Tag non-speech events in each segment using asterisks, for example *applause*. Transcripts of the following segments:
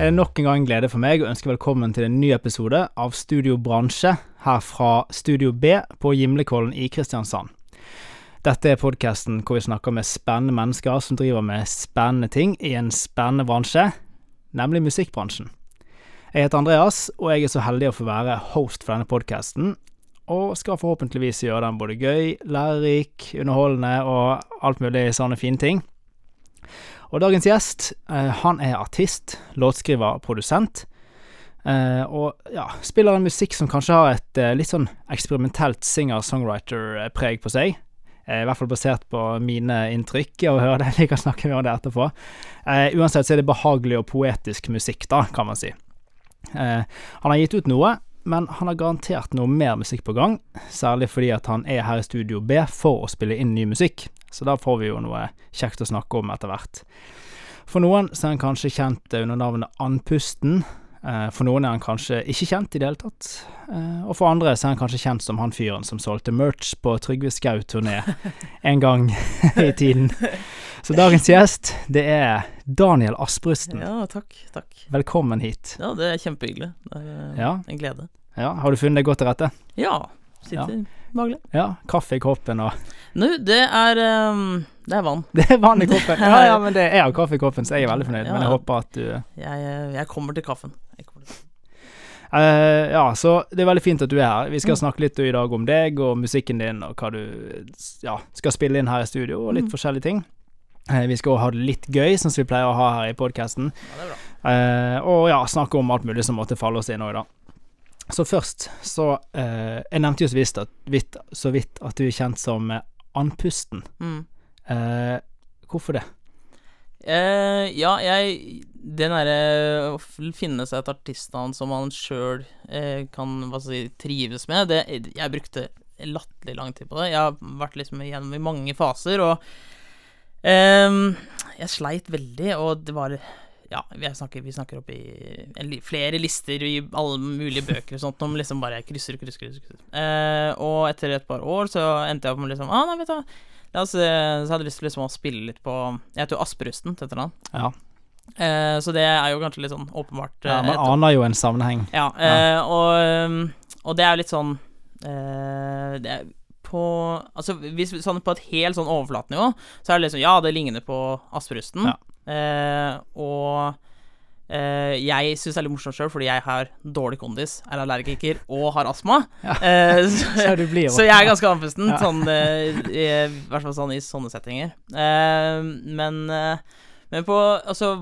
er det nok en gang en glede for meg å ønske velkommen til en ny episode av Studio Bransje her fra Studio B på Gimlekollen i Kristiansand. Dette er podkasten hvor vi snakker med spennende mennesker som driver med spennende ting i en spennende bransje, nemlig musikkbransjen. Jeg heter Andreas, og jeg er så heldig å få være host for denne podkasten, og skal forhåpentligvis gjøre den både gøy, lærerik, underholdende og alt mulig sånne fine ting. Og dagens gjest, eh, han er artist, låtskriver, produsent. Eh, og ja, spiller en musikk som kanskje har et eh, litt sånn eksperimentelt singer-songwriter-preg på seg. I hvert fall basert på mine inntrykk av å høre det. Vi kan snakke mer om det etterpå. uansett så er det behagelig og poetisk musikk, da, kan man si. han har gitt ut noe, men han har garantert noe mer musikk på gang, særlig fordi at han er her i Studio B for å spille inn ny musikk, så da får vi jo noe kjekt å snakke om etter hvert. For noen så er han kanskje kjent under navnet Andpusten, eh, for noen er han kanskje ikke kjent i det hele tatt, eh, og for andre så er han kanskje kjent som han fyren som solgte merch på Trygve Skau-turné *laughs* en gang *laughs* i tiden. Så dagens gjest, det er Daniel Asprusten. Ja, takk. takk. Velkommen hit. Ja, det er kjempehyggelig. Det er ja. en glede. Ja, Har du funnet deg godt til rette? Ja. Sitter ja. Behagelig. Ja. Kaffe i koppen og Nå, det er um, Det er vann. *laughs* Det er vann i koppen. Ja, ja, *laughs* men det er jo kaffe i koppen, så jeg er veldig fornøyd. Ja. Men jeg håper at du Jeg, jeg kommer til kaffen. Jeg kommer til Uh, ja, så det er veldig fint at du er her. Vi skal mm. snakke litt i dag om deg og musikken din, og hva du ja, skal spille inn her i studio, og litt mm. forskjellige ting. Uh, vi skal òg ha det litt gøy, som vi pleier å ha her i podkasten. Ja, uh, og ja, snakke om alt mulig som måtte falle oss inn òg, da. Så først, så eh, Jeg nevnte jo så vidt, at, vidt, så vidt at du er kjent som eh, andpusten. Mm. Eh, hvorfor det? Eh, ja, jeg Den derre å finne seg et artistnavn som man sjøl eh, kan hva skal si, trives med, det Jeg brukte latterlig lang tid på det. Jeg har vært liksom gjennom i mange faser, og ehm, jeg sleit veldig, og det var ja, vi snakker, vi snakker opp i flere lister i alle mulige bøker og sånt, om liksom bare krysser og krysser, krysser. krysser. Eh, og etter et par år så endte jeg opp med liksom Ah, nei, vet du eh, så hadde jeg lyst til liksom å spille litt på Jeg heter jo Asperusten til etternavn. Ja. Eh, så det er jo kanskje litt sånn åpenbart. Ja, man aner jo en sammenheng. Ja, eh, ja. Og, og, det er jo litt sånn eh, Det er på Altså, hvis sånn på et helt sånn overflatenivå, så er det liksom Ja, det ligner på Asperusten. Ja. Uh, og uh, jeg syns det er litt morsomt sjøl, fordi jeg har dårlig kondis, er allergiker og har astma. *laughs* Ja. Uh, *laughs* så, så, jeg er ganske andpusten, ja. sånn, i, i hvert fall sånn i sånne settinger. men men på,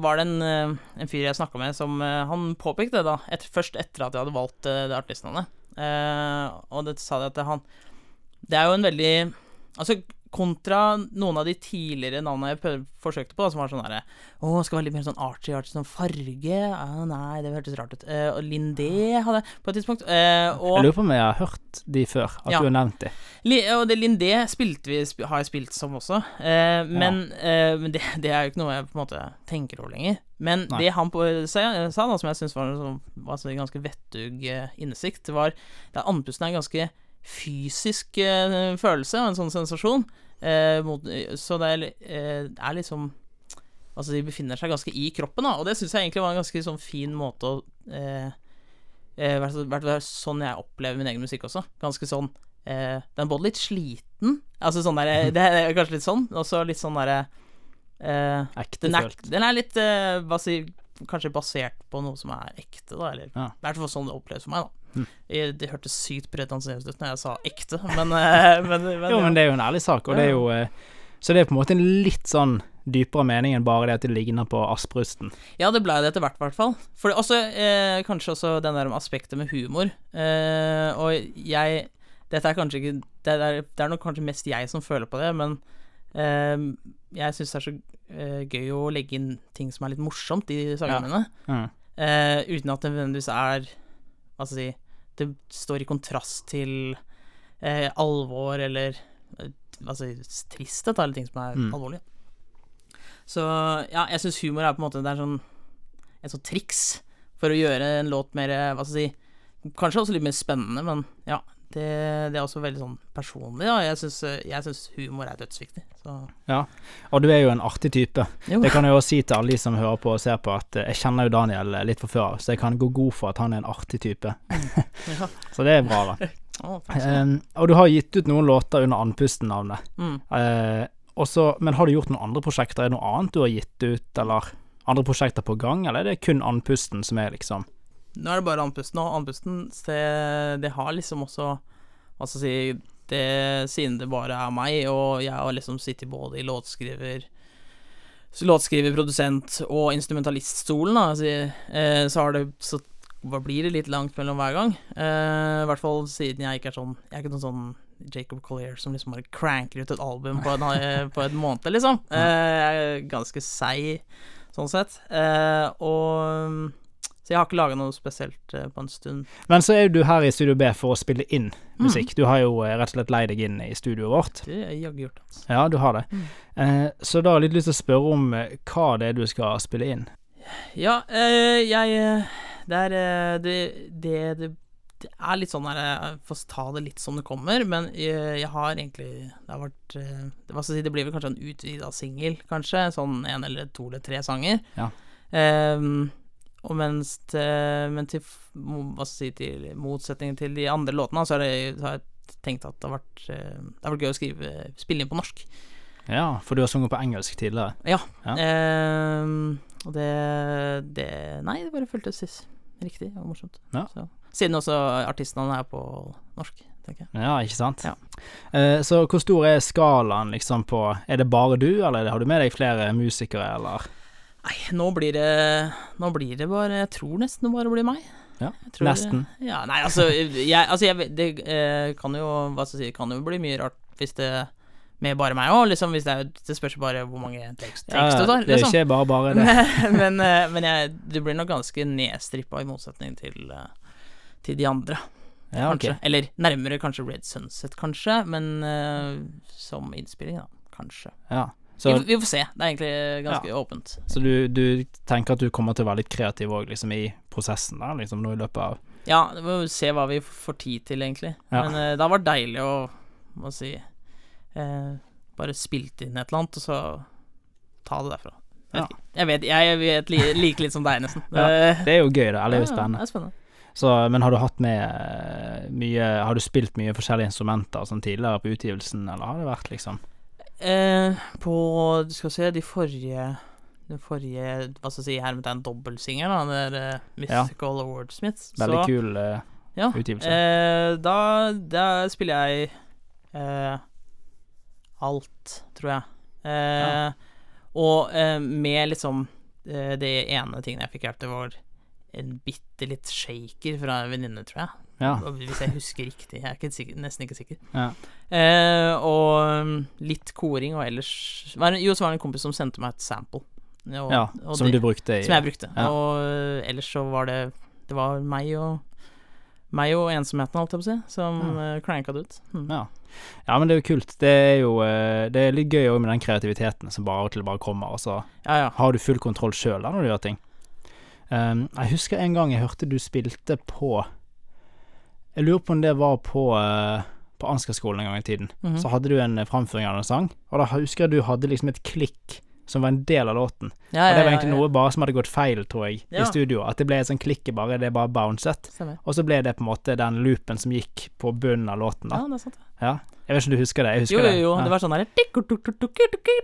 var det en, en fyr jeg snakka med, som Han påpekte det da, et, først etter at jeg hadde valgt det artistnavnet. og det sa de at han Det er jo en veldig Altså, Kontra noen av de tidligere navnene jeg forsøkte på, som var sånn herre Å, skal være litt mer sånn artsy, artsy sånn farge ah, Nei, det hørtes rart ut. Uh, og Lindé hadde jeg på et tidspunkt. Uh, og, jeg lurer på om jeg har hørt de før, at ja. du har nevnt de. Li, og det Lindé spilte vi, har jeg spilt som også, uh, men, ja. men det, det, er jo ikke noe jeg på en måte tenker over lenger. Men Nei. det han på, sa, sa da, som jeg syns var, sånn, var en ganske vettug innsikt, var at andpusten er ganske fysisk eh, følelse og en sånn sensasjon. Eh, mot, så det er, eh, er, liksom Altså, de befinner seg ganske i kroppen, da, og det syns jeg egentlig var en ganske sånn fin måte å eh, eh hvert fall sånn jeg opplever min egen musikk også. Ganske sånn eh, Den er både litt sliten Altså sånn der, *laughs* Det er kanskje litt sånn, og så litt sånn derre eh, Ektefølt. Den, den, er litt eh, hva si, Kanskje basert på noe som er ekte, da, eller i hvert fall sånn det oppleves for meg, da. Det hørtes sykt pretensiøst ut når jeg sa ekte, men, eh, *laughs* men, men Jo, men det er jo en ærlig sak, og det er jo eh, Så det er på en måte en litt sånn dypere mening enn bare det at det ligner på Asprusten. Ja, det blei det etter hvert, i hvert fall. For også, eh, kanskje også den der aspektet med humor. Eh, og jeg Dette er kanskje ikke det er, det er nok kanskje mest jeg som føler på det, men eh, jeg syns det er så eh, gøy å legge inn ting som er litt morsomt i sangene mine. Ja. Mm. uten at det nødvendigvis er Hva skal jeg si det står i kontrast til eh, alvor eller eh, altså, tristhet, eller ting som er mm. alvorlige. Så ja, jeg syns humor er på en måte Det er sånn et sånt triks for å gjøre en låt mer Hva skal jeg si Kanskje også litt mer spennende, men ja. Det, det, er også veldig sånn personlig, da. Jeg syns, humor er dødsviktig. Så. Ja, og du er jo en artig type. Jo. Det kan jeg jo si til alle de som hører på og ser på, at jeg kjenner jo Daniel litt fra før, så jeg kan gå god for at han er en artig type. ja. *laughs* så det er bra, da. *laughs* Oh, um, og du har gitt ut noen låter under Andpusten-navnet. Mm. Uh, men har du gjort noen andre prosjekter? Er det noe annet du har gitt ut, eller andre prosjekter på gang, eller er det kun Andpusten som er liksom Nå er det bare Andpusten, og Andpusten det, har liksom også Hva skal jeg si det, Siden det bare er meg, og jeg har liksom sittet både i låtskriver låtskriver, produsent og instrumentaliststolen, da, så, eh, så har det så blir det litt langt mellom hver gang. Eh, I hvert fall siden jeg ikke er sånn Jeg er ikke noen sånn Jacob Collier som liksom bare cranker ut et album på en, *laughs* på en måned, liksom. Eh, jeg er ganske seig sånn sett. Eh, og så jeg har ikke laga noe spesielt eh, på en stund. Men så er du her i Studio B for å spille inn musikk. Mm. Du har jo eh, rett og slett leid deg inn i studioet vårt. Det jeg jaggu gjort. Altså. Ja, du har det. Mm. Eh, så da har jeg litt lyst til å spørre om eh, hva det er du skal spille inn. Ja, eh, jeg Det er det, det, det, det er litt sånn her Jeg får ta det litt som det kommer, men jeg, jeg har egentlig Det har vært det, si, det blir vel kanskje en utvida singel, kanskje. Sånn en eller to eller tre sanger. Ja. Um, og mens til, men til, hva skal jeg si, til motsetning til de andre låtene, så, det, så har jeg tenkt at det har vært, eh, det har vært gøy å skrive, spille inn på norsk. Ja, for du har sunget på engelsk tidligere? Ja. ja. Eh, og det, det, Nei, det bare føltes riktig og morsomt. Ja. Så, siden også artistene er på norsk. Ja, ikke sant. Ja. Uh, så hvor stor er skalaen liksom på Er det bare du, eller har du med deg flere musikere, eller? Nei, nå blir det Nå blir det bare Jeg tror nesten det bare blir meg. Ja, nesten. Det, ja, nei, altså, jeg, altså jeg, Det eh, kan jo Hva skal jeg si Kan jo bli mye rart hvis det med bare meg òg, liksom, hvis det, er, det spørs bare hvor mange tekst, tekst ja, du tar. Det er liksom. ikke bare bare det. men, *laughs* men, eh, men jeg, du blir nok ganske nedstrippa i motsetning til, eh, til de andre. Ja. Okay. Eller nærmere kanskje Red Sunset, kanskje, men uh, som innspilling, da. Kanskje. Ja. Så, vi, vi, får se. Det er egentlig ganske ja. åpent. Så du, du, tenker at du kommer til å være litt kreativ òg, liksom, i prosessen der, liksom, nå i løpet av Ja, vi må se hva vi får tid til, egentlig. Ja. Men uh, det har vært deilig å, må si uh, Bare spilt inn et eller annet, og så ta det derfra. Jeg vet, ja. jeg vet, jeg vet like litt som deg, nesten. ja, det er jo gøy, da. Eller det er jo spennende. det er spennende. Så, men har du hatt med eh, mye Har du spilt mye forskjellige instrumenter sånn tidligere på utgivelsen, eller har det vært liksom Eh, på Du skal se, de forrige Den forrige Hva skal jeg si, hermetegn dobbeltsinger, da, det der uh, Mystical ja. Awardsmiths. Veldig så, kul uh, ja, utgivelse. Eh, da, da, spiller jeg eh, alt, tror jeg. Eh, ja. Og med liksom det ene tingen jeg fikk hjelp til, var en bitte litt shaker fra en venninne, tror jeg. Ja. Hvis jeg husker riktig. Jeg er ikke sikker, nesten ikke sikker. Ja. Eh, og um, litt koring, og ellers Jo, så var det en kompis som sendte meg et sample. Og, ja, og som det, du brukte i Som jeg brukte. Og uh, ellers så var det Det var meg og meg og ensomheten, holdt jeg på å si, som ja. uh, cranka det ut. Mm. Ja. ja. men det er jo kult. Det er jo uh, Det er litt gøy òg med den kreativiteten som bare til bare kommer, og så ja, har du full kontroll sjøl når du gjør ting. Um, jeg husker en gang jeg hørte du spilte på jeg lurer på om det var på, uh, på Ansgar-skolen en gang i tiden. Mm -hmm. Så hadde du en framføring av en sang, og da husker jeg du hadde liksom et klikk som var en del av låten. Ja, og det var egentlig ja, ja. noe bare som hadde gått feil, tror jeg, i studio. At det ble et sånt klikk bare, det bare bouncet. Og så ble det på en måte den loopen som gikk på bunnen av låten, da. Ja, det er sant. Ja. Jeg vet ikke om du husker det? Jeg husker jo, jo, jo. Det. det var sånn herre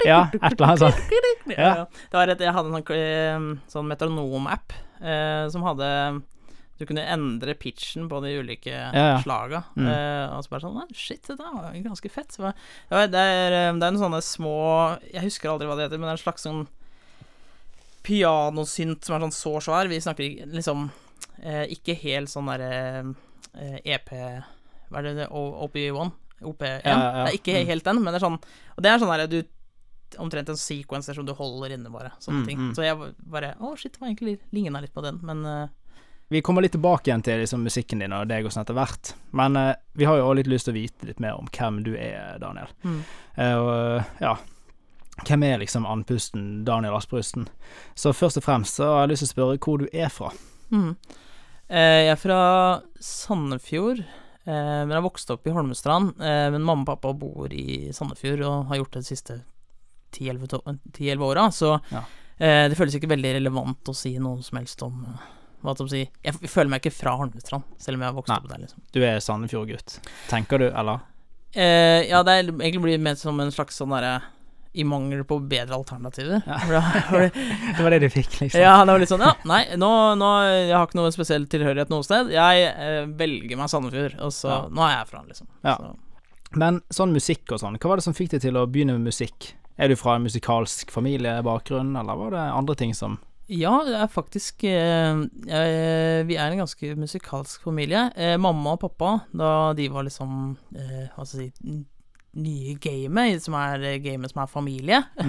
Ja, et eller annet sånt. Ja. Det var et, jeg hadde en sånn, sånn metronom-app eh, som hadde du kunne endre pitchen på de ulike ja, ja. slaga. Mm. Uh, og så bare sånn Shit, det var ganske fett. Så, ja, det, er, eh, det er en sånne små Jeg husker aldri hva det heter, men det er en slags sånn pianosynt som er sånn så svær. Vi snakker liksom uh, ikke helt sånn derre uh, EP Hva er det, OP1? OP1? Det er ikke mm. helt den, men det er sånn Og det er sånn derre du omtrent en sequencer som du holder inne, bare. Sånne mm, ting. Mm. Så jeg bare Å, shit, det var egentlig ligna litt på den, men vi kommer litt tilbake igjen til liksom, musikken din og deg og sånn etter hvert. Men uh, vi har jo også litt lyst til å vite litt mer om hvem du er, Daniel. Mm. Uh, og ja Hvem er liksom andpusten Daniel Asprusten? Så først og fremst så har jeg lyst til å spørre hvor du er fra. Mm. Uh, jeg er fra Sandefjord. Eh, men jeg vokste opp i Holmestrand. Eh, men mamma og pappa bor i Sandefjord og har gjort det de siste 10-11 åra, så Ja. eh, det føles ikke veldig relevant å si noe som helst om eh, hva skal si Jeg føler meg ikke fra Holmestrand, selv om jeg har vokst Nei. opp der, liksom. Du er Sandefjord-gutt. Tenker du, eller? Eh, ja, det er egentlig blir mer som en slags sånn derre I mangel på bedre alternativer. Ja. Det- *laughs* *laughs* Det var det du fikk, liksom? Ja, det var litt sånn Ja, nei, nå, nå Jeg har ikke noe spesiell tilhørighet noe sted. Jeg eh, velger meg Sandefjord, og så Ja. Nå er jeg fra, liksom. Ja. Så. Men sånn musikk og sånn, hva var det som fikk deg til å begynne med musikk? Er du fra en musikalsk familiebakgrunn, eller var det andre ting som Ja, det er faktisk eh, eh, Vi er en ganske musikalsk familie. Eh, mamma og pappa, da de var liksom eh, Hva skal jeg si Nye gamet, som er eh, gamet som er familie, *laughs*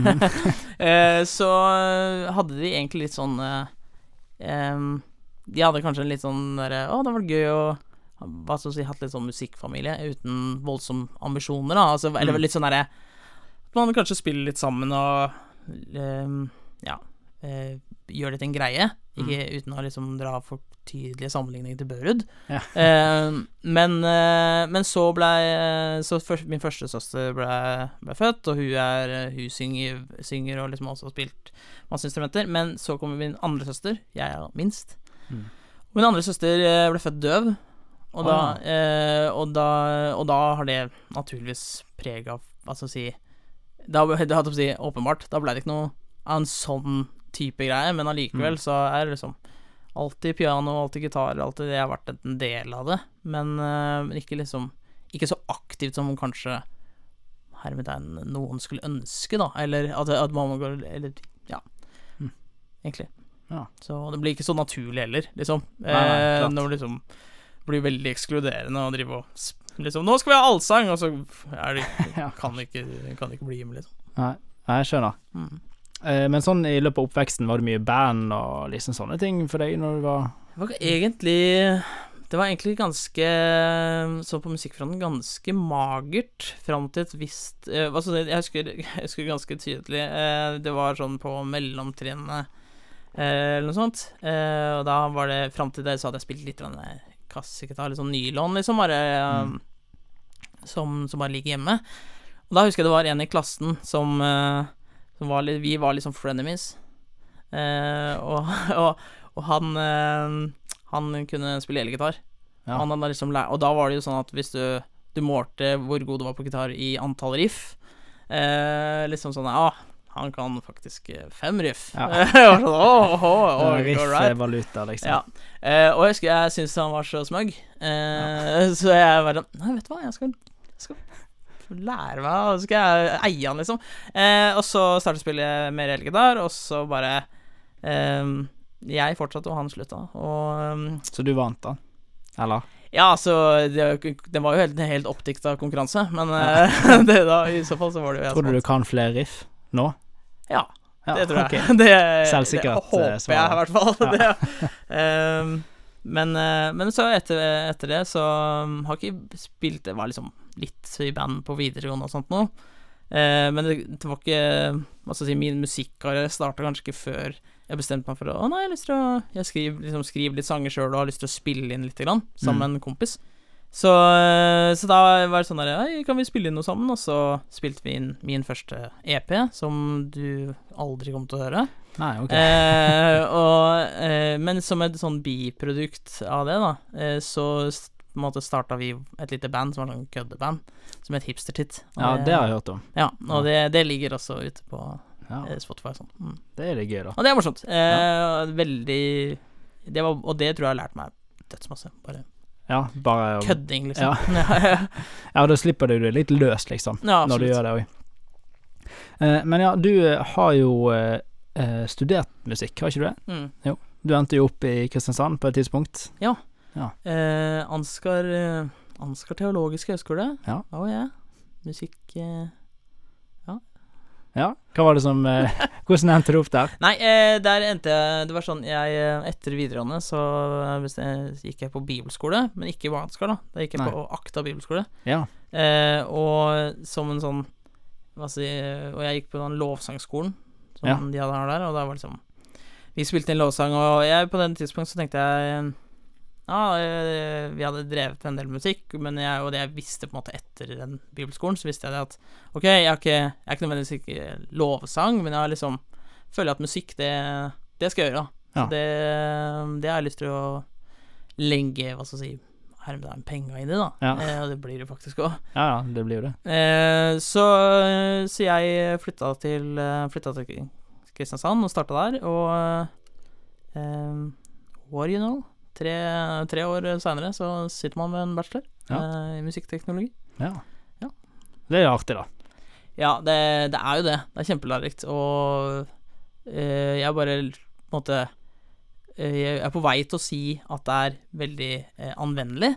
eh, så hadde de egentlig litt sånn De hadde kanskje en litt sånn derre Å, det var gøy å hva skal jeg si, hatt litt sånn musikkfamilie uten voldsomme ambisjoner, da. Altså, eller Mm. litt sånn derre man kanskje spiller litt sammen og Ja eh, gjør det til en greie, ikke uten å liksom dra for tydelige sammenligninger til Børud. Ja. *laughs* Eh, men, eh, men så blei Så først, min første søster ble, ble født, og hun er Hun synger, synger og liksom også har spilt masse instrumenter. Men så kommer min andre søster, jeg er minst. Mm. Min andre søster eh, ble født døv, og, da, eh, og, da, og da har det naturligvis preg av jeg si da, da, si, Åpenbart, da ble det ikke noe av en sånn type greie, men allikevel Mm. så er det liksom alltid piano, alltid gitar, alltid det har vært en del av det, men, uh, ikke liksom Ikke så aktivt som kanskje hermetegn noen skulle ønske, da, eller at, at man går Eller ja, Mm. egentlig. Ja. Så det blir ikke så naturlig heller, liksom. Nei, nei, eh, når det liksom blir veldig ekskluderende å drive og Liksom 'Nå skal vi ha allsang!' Og så er det *laughs* kan det ikke, kan det ikke bli med, liksom. Nei, jeg skjønner. Mm. Eh, men sånn i løpet av oppveksten, var det mye band og liksom sånne ting for deg når du var Det var egentlig Det var egentlig ganske Så på musikkfronten ganske magert fram til et visst eh, altså, jeg, husker, jeg husker ganske tydelig eh, Det var sånn på mellomtrinnet eh, eller noe sånt. Eh, og da var det Fram til det så hadde jeg spilt litt kassegitar, litt sånn nylon, liksom, bare Mm. som, som bare ligger hjemme. Og da husker jeg det var en i klassen som var litt Vi var liksom frenemies. Eh, og, *laughs* og, og han eh, Han kunne spille elgitar. Ja. Han hadde liksom lært Og da var det jo sånn at hvis du Du målte hvor god du var på gitar i antall riff eh, Liksom sånn ah, han kan faktisk eh, fem riff. Ja. *laughs* Sånn, åh, åh, åh, all right. Riff-valuta, liksom. Ja. Eh, og jeg husker jeg syntes han var så smug, eh, *laughs* så jeg bare Nei, vet du hva, jeg skal, jeg skal lære meg, og så skal jeg eie han, liksom. Eh, og så startet spillet Med Relgedar og så bare eh, Jeg fortsatte, og han slutta. Og um, Så du vant, da? Eller? ja, så det, det var jo helt, helt oppdikta konkurranse, men ja. *laughs* det da, i så fall så var det jo jeg Tror du du kan flere riff nå? Ja, Ja, det tror jeg. Okay. *laughs* Det, Selvsikkert, det håper eh, jeg i hvert fall. *laughs* Ja. Ehm, men, eh, men så etter, etter det så um, har jeg ikke spilt Det var liksom litt i band på videregående og sånt noe. Eh, men det, det var ikke Hva skal jeg si, min musikkarriere starta kanskje ikke før jeg bestemte meg for å Å nei, jeg har lyst til å Jeg skriver, liksom, skriver litt sanger sjøl og har lyst til å spille inn litt grann, sammen med en kompis. Så, eh, så da var det sånn der Hei, kan vi spille inn noe sammen? Og så spilte vi inn min første EP, som du aldri kom til å høre. Nei, ok. Eh, og, eh, men som et sånn biprodukt av det, da, eh, så på en måte starta vi et lite band som var sånn køddeband, som het Hipstertitt. Ja, det har jeg hørt om. Ja, og det, det ligger også ute på Ja, eh, Spotify og sånn. Mm. det er litt gøy, da. Og det er morsomt. Eh, Veldig det var, Og det tror jeg har lært meg dødsmasse. Bare Ja, bare kødding, liksom. *laughs* Ja, da slipper du det litt løst, liksom, Ja, når du gjør det òg. men ja, du eh, har jo eh, eh, studert musikk, har ikke du det? Mm. Du endte jo opp i Kristiansand på et tidspunkt. Eh, Ansgar eh, Ansgar teologiske høgskole. Ja. Da var jeg. Musikk eh. Ja, hva var det som eh, *laughs* Hvordan endte du opp der? Nei, eh, der endte jeg Det var sånn jeg eh, Etter videregående så eh, gikk jeg på bibelskole, men ikke på Ansgar, da. Da gikk jeg Nei. på Akta bibelskole. Ja. Eh, og som en sånn Hva si Og jeg gikk på den lovsangskolen som Ja. de hadde her der, og da var liksom Vi spilte inn lovsang, og jeg på den tidspunkt så tenkte jeg ja, eh, vi hadde drevet en del musikk, men jeg, og det jeg visste på en måte etter den bibelskolen, så visste jeg det at ok, jeg er ikke, jeg er ikke nødvendigvis ikke lovsang, men jeg har liksom føler at musikk, det, det skal jeg gjøre. Ja. Det, det har jeg lyst til å legge, hva skal jeg si, hermetegn penga i, da. Ja. Eh, og det blir det faktisk òg. Ja, ja, det blir det. Eh, så, så jeg flytta til, eh, flytta til Kristiansand og starta der, og eh, What you know? Tre, tre år seinere så sitter man med en bachelor Ja. eh, i musikkteknologi. Ja. Ja. Det er jo artig, da. Ja, det, det er jo det. Det er kjempelærerikt. Og eh, jeg bare på en måte eh, Jeg er på vei til å si at det er veldig eh, anvendelig.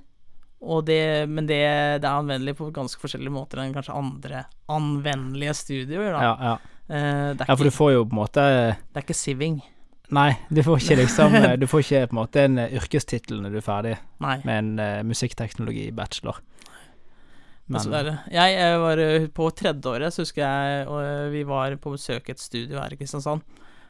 Og det, men det, det er anvendelig på ganske forskjellige måter enn kanskje andre anvendelige studioer. Da. Ja, ja. Eh, det, ja, for du får jo på en måte det er ikke siving. Nei, du får ikke liksom *laughs* Du får ikke på en måte en eh, yrkestittel når du er ferdig Nei. med en uh, musikkteknologi-bachelor. Dessverre. Jeg, jeg var eh, på tredjeåret, så husker jeg, og eh, vi var på besøk i et studio her i Kristiansand.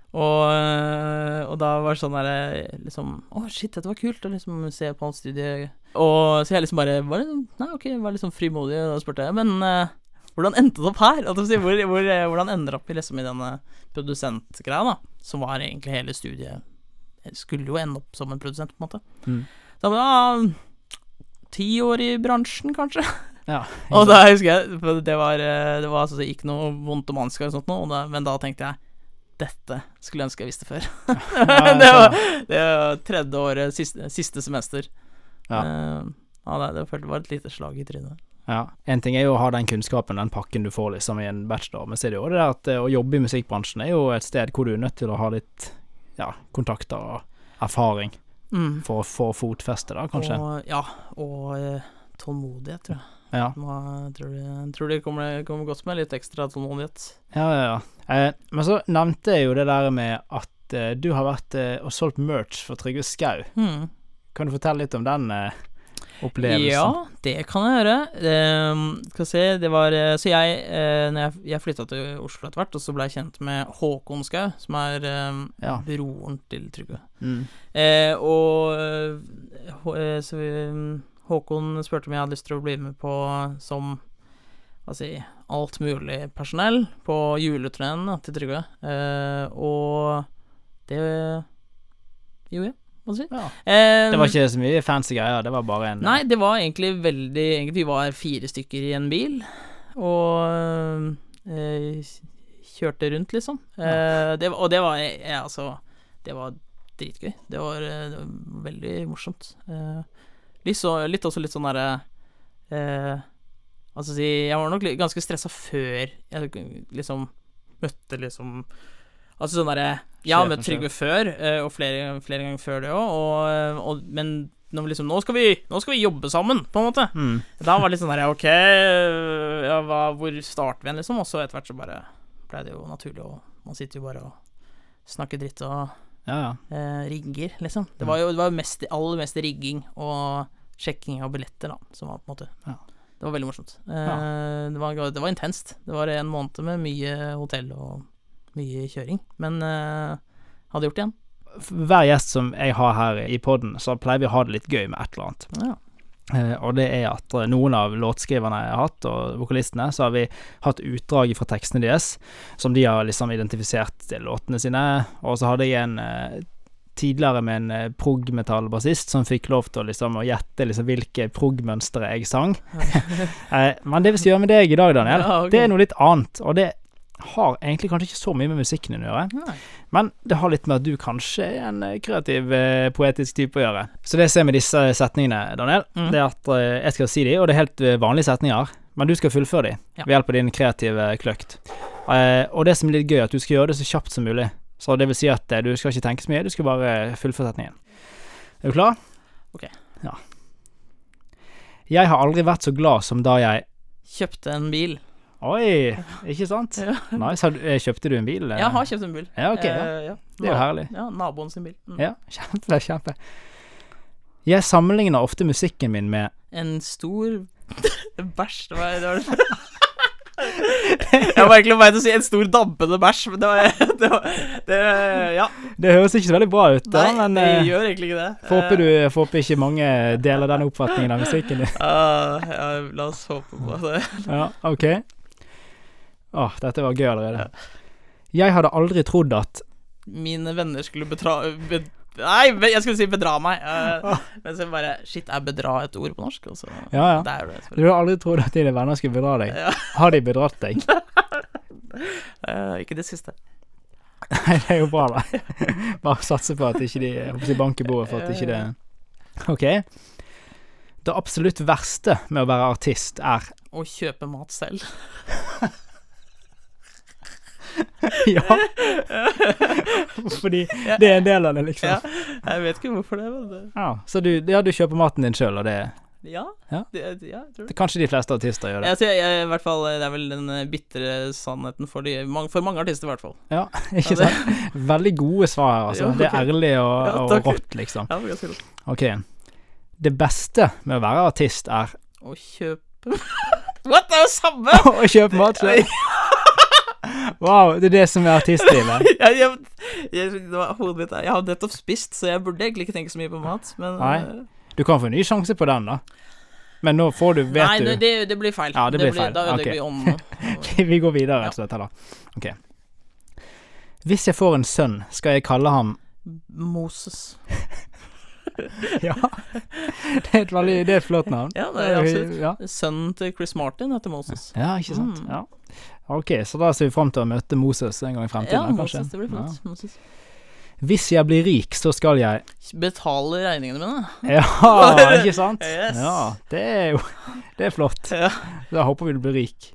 Og, eh, og da var det sånn derre liksom Å, shit, dette var kult å liksom se på et studie. Og så jeg liksom bare var, det- Nei, ok, var liksom sånn frimodig, og spurte jeg Men eh, hvordan endte det opp her? Hvor, hvor, eh, hvordan ender det opp i liksom i denne produsentgreia, da? Som var egentlig hele studiet Skulle jo ende opp som en produsent, på en måte. Mm. Da var ti år i bransjen, kanskje. Ja. *laughs* Og da husker jeg for Det var, eh, det var altså ikke noe vondt om Ansgar og sånt noe, da, men da tenkte jeg dette skulle jeg ønske jeg visste før. Ja, *laughs* det, var, det var tredje året, siste, siste semester. Ja. Uh, ja, det, det var et lite slag i trynet. Ja. En ting er jo å ha den kunnskapen, den pakken du får liksom i en bachelor, men så er det jo det at eh, å jobbe i musikkbransjen er jo et sted hvor du er nødt til å ha litt ja, kontakter og erfaring Mm. for å få fotfeste, da, kanskje. Og, ja, og eh, tålmodighet, tror jeg. Ja, Må, tror det, tror det kommer, kommer godt med litt ekstra tålmodighet. ja, ja. ja. Eh, men så nevnte jeg jo det der med at eh, du har vært eh, og solgt merch for Trygve Skau. Mm. Kan du fortelle litt om den eh, opplevelsen? Ja, det kan jeg gjøre. Ehm, skal vi se, det var eh, Så jeg, uh, jeg, jeg flytta til Oslo etter hvert, og så ble jeg kjent med Håkon Skau, som er ehm, Ja. broren til Trygve. Mm. Eh, og eh, så mm, Håkon spurte om jeg hadde lyst til å bli med på som hva si, alt mulig personell på juleturneen til Trygve. Eh, og det gjorde jeg, si. Ja. Um, Det var ikke så mye fancy greier, det var bare en Nei, det var egentlig veldig egentlig, Vi var fire stykker i en bil, og eh, kjørte rundt, liksom. Uh, det, og det var eh, altså Det var dritgøy. Det var, eh, det var veldig morsomt. Uh, litt, så, litt også litt sånn derre uh, Altså si Jeg var nok ganske stressa før jeg liksom møtte liksom Altså sånn derre Jeg med Trygve før, eh, og flere, flere ganger før det òg, og, men liksom nå skal, vi, nå skal vi jobbe sammen, på en måte. mm. Da var det litt sånn der Ok, ja, hva, hvor starter vi igjen, liksom? Og så etter hvert så bare ble det jo naturlig, og man sitter jo bare og snakker dritt og Ja, ja. eh, rigger, liksom. Det var jo det var mest, aller mest rigging og sjekking av billetter, da, som var på en måte Ja. Det var veldig morsomt. Eh, det, var, det var intenst. Det var en måned med mye hotell og mye kjøring, men uh, hadde gjort det igjen. Hver gjest som jeg har her i poden, så pleier vi å ha det litt gøy med et eller annet. Ja. Uh, og det er at eh, noen av låtskriverne jeg har hatt, og vokalistene, så har vi hatt utdrag fra tekstene deres, som de har liksom identifisert til låtene sine. Og så hadde jeg en uh, tidligere med en uh, prog-metall-bassist som fikk lov til liksom, å gjette liksom, hvilke prog-mønstre jeg sang. *laughs* men det vi skal gjøre med deg i dag, Daniel, Ja, okay. det er noe litt annet. Og det har egentlig kanskje ikke så mye med musikken å gjøre. Nei. Men det har litt med at du kanskje er en eh, kreativ, eh, poetisk type å gjøre. Så det jeg ser med disse setningene, Daniel, Mm. det er at eh, jeg skal si de, og det er helt vanlige setninger, men du skal fullføre de Ja. ved hjelp av din kreative kløkt. Og det som er litt gøy, er at du skal gjøre det så kjapt som mulig. Så det vil si at du skal ikke tenke så mye, du skal bare fullføre setningen. Er du klar? Ok. Ja. Jeg har aldri vært så glad som da jeg Kjøpte en bil. Oi, ikke sant? Ja. Nice. Har du, eh, kjøpte du en bil? Jeg har kjøpt en bil. Ja, ok, ja. Eh. Det er jo herlig. Ja, naboen sin bil. Mm. Ja, *laughs* kjempe, kjempe. Jeg sammenligner ofte musikken min med En stor *laughs* Bæsj, det var det. Var det. *laughs* Jeg var egentlig på vei til å si en stor dampende bæsj, men det var, det var det, Ja. Det høres ikke så veldig bra ut, da, Nei, men det eh, gjør egentlig ikke det. får håpe, du, får håpe ikke mange deler den oppfatningen av musikken din. Uh, ja, la oss håpe på det. Ja, ok. Åh, dette var gøy allerede. Jeg hadde aldri trodd at Mine venner skulle betra... Be, nei, jeg skulle si bedra meg. eh, men så bare Shit, er bedra et ord på norsk? Også. Ja, ja. Det det. Du hadde aldri trodd at dine venner skulle bedra deg. Ja. Har de bedratt deg? uh, *laughs* ikke det siste. Nei, det er jo bra, da. Bare satse på at ikke de si banker bordet for at ikke det Ok. Det absolutt verste med å være artist er Å kjøpe mat selv. *laughs* *laughs* Ja. *laughs* Fordi det er en del av det, liksom. Ja, jeg vet ikke hvorfor det, men det, Ja, så du, ja, du kjøper maten din sjøl, og det, Ja. Ja. Det, ja, tror det. det Kanskje de fleste artister gjør det. Jeg, jeg, jeg, i hvert fall, det er vel den eh, bitre sannheten for, de, for mange artister, i hvert fall. Ja, *laughs* ikke Ja, sant? Veldig gode svar her, altså. Okay. Det er ærlig og, og rått, liksom. Ja, rått. Ok. Det beste med å være artist er Å kjøpe What? Det er jo samme! å kjøpe mat sjøl. Wow, det er det som er artistlivet. *laughs* jeg, jeg, jeg, det Jeg har nettopp spist, så jeg burde egentlig ikke tenke så mye på mat, men Nei. eh, Du kan få en ny sjanse på den, da. Men nå får du, vet Nei, du det, det, det blir feil. Ja, det blir feil. Da ødelegger okay. vi ånden. *laughs* Vi går videre, rett og dette, da. Ok. Hvis jeg får en sønn, skal jeg kalle ham Moses. *laughs* Ja. Det er et veldig Det er et flott navn. Ja, det er absolutt. Ja, Sønnen til Chris Martin heter Moses. ja ikke sant. Mm. Ja. Ok, så da ser vi fram til å møte Moses en gang i fremtiden, Ja, kanskje. Moses, det blir flott. Moses. Hvis jeg blir rik, så skal jeg Betale regningene mine. *laughs* Ja, ikke sant? Yes. Ja, det er jo Det er flott. Ja. Da håper vi du blir rik.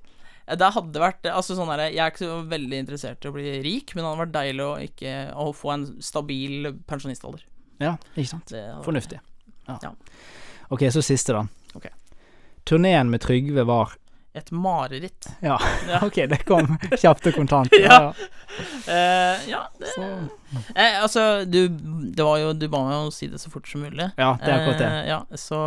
Det hadde vært Altså sånn her, Jeg er ikke så veldig interessert i å bli rik, men det hadde vært deilig å ikke Å få en stabil pensjonistalder. Ja, ikke sant? Fornuftig. Ja. Ja. Ok, så siste, da. Ok. Turneen med Trygve var Et mareritt. Ja, Ja. *laughs* ok, det kom kjapt og kontant. *laughs* Ja. Eh, ja, det eh, Altså, du Det var jo Du ba meg å si det så fort som mulig. ja, det er akkurat det. Eh, ja, så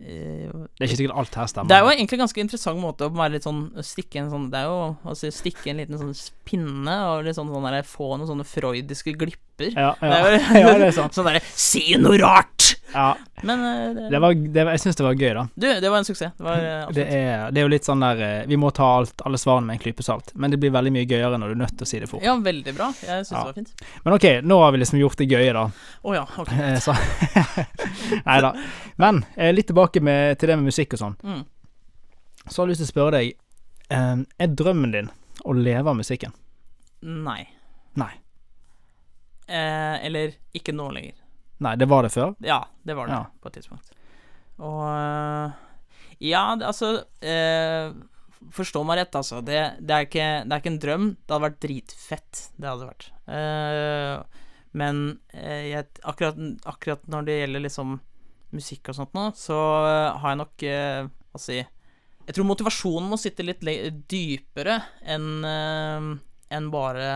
eh, Det er ikke sikkert alt her stemmer. Det er jo egentlig en ganske interessant måte å være litt sånn Stikke en sånn Det er jo altså stikke en liten sånn pinne og litt sånn, sånn der, få noen sånne freudiske glipper. ja, Det er jo *laughs* ja, det er sant. Sånn derre Si noe rart! Ja, Men eh, det, det var, det var, jeg syns det var gøy, da. Du, det var en suksess. Det var eh, Det er, det er jo litt sånn der eh, Vi må ta alt, alle svarene med en klype salt, men det blir veldig mye gøyere når du er nødt til å si det fort. Ja, veldig bra. Jeg syns Ja. det var fint. Men ok, nå har vi liksom gjort det gøye, da. Å ja, ok. *laughs* Så *laughs* Nei da. Men litt tilbake med, til det med musikk og sånn. Mm. Så har jeg lyst til å spørre deg eh, Er drømmen din å leve av musikken? Nei. Nei. Eh, eller ikke nå lenger. Nei, det var det før? Ja, det var det Ja. på et tidspunkt. Og eh, Ja, altså eh, Forstå meg rett, altså. Det, det, er ikke, det er ikke en drøm. Det hadde vært dritfett. Det hadde vært. Eh, men eh, jeg, akkurat, akkurat når det gjelder liksom musikk og sånt nå, så har jeg nok eh, Hva si Jeg tror motivasjonen må sitte litt dypere enn eh, enn bare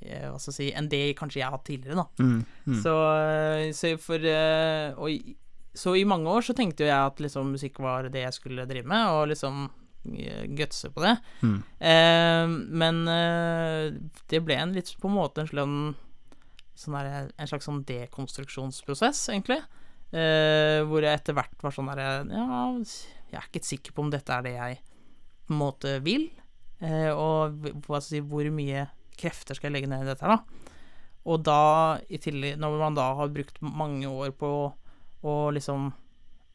Hva skal jeg si Enn det kanskje jeg har hatt tidligere, da. Mm, mm. Så, eh, så for eh, og, så i mange år så tenkte jo jeg at liksom musikk var det jeg skulle drive med, og liksom eh, gutse på det. Mm. Eh, men eh, det ble en litt på en måte en slags sånn en slags sånn dekonstruksjonsprosess, egentlig. Eh, hvor jeg etter hvert var sånn derre Ja, jeg er ikke sikker på om dette er det jeg på en måte vil. Eh, og hva skal jeg si, hvor mye krefter skal jeg legge ned i dette her, da. Og da, i tillegg, når man da har brukt mange år på å liksom